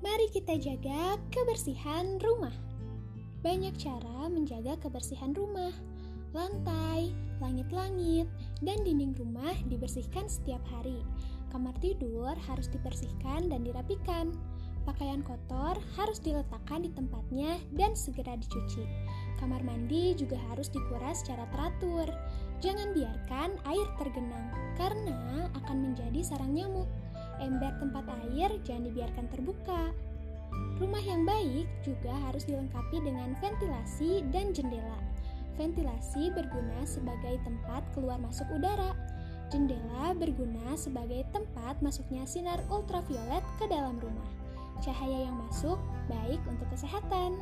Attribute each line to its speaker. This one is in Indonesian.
Speaker 1: Mari kita jaga kebersihan rumah. Banyak cara menjaga kebersihan rumah. Lantai, langit-langit, dan dinding rumah dibersihkan setiap hari. Kamar tidur harus dibersihkan dan dirapikan. Pakaian kotor harus diletakkan di tempatnya dan segera dicuci. Kamar mandi juga harus dikuras secara teratur. Jangan biarkan air tergenang karena akan menjadi sarang nyamuk. Ember tempat air jangan dibiarkan terbuka. Rumah yang baik juga harus dilengkapi dengan ventilasi dan jendela. Ventilasi berguna sebagai tempat keluar masuk udara. Jendela berguna sebagai tempat masuknya sinar ultraviolet ke dalam rumah. Cahaya yang masuk baik untuk kesehatan.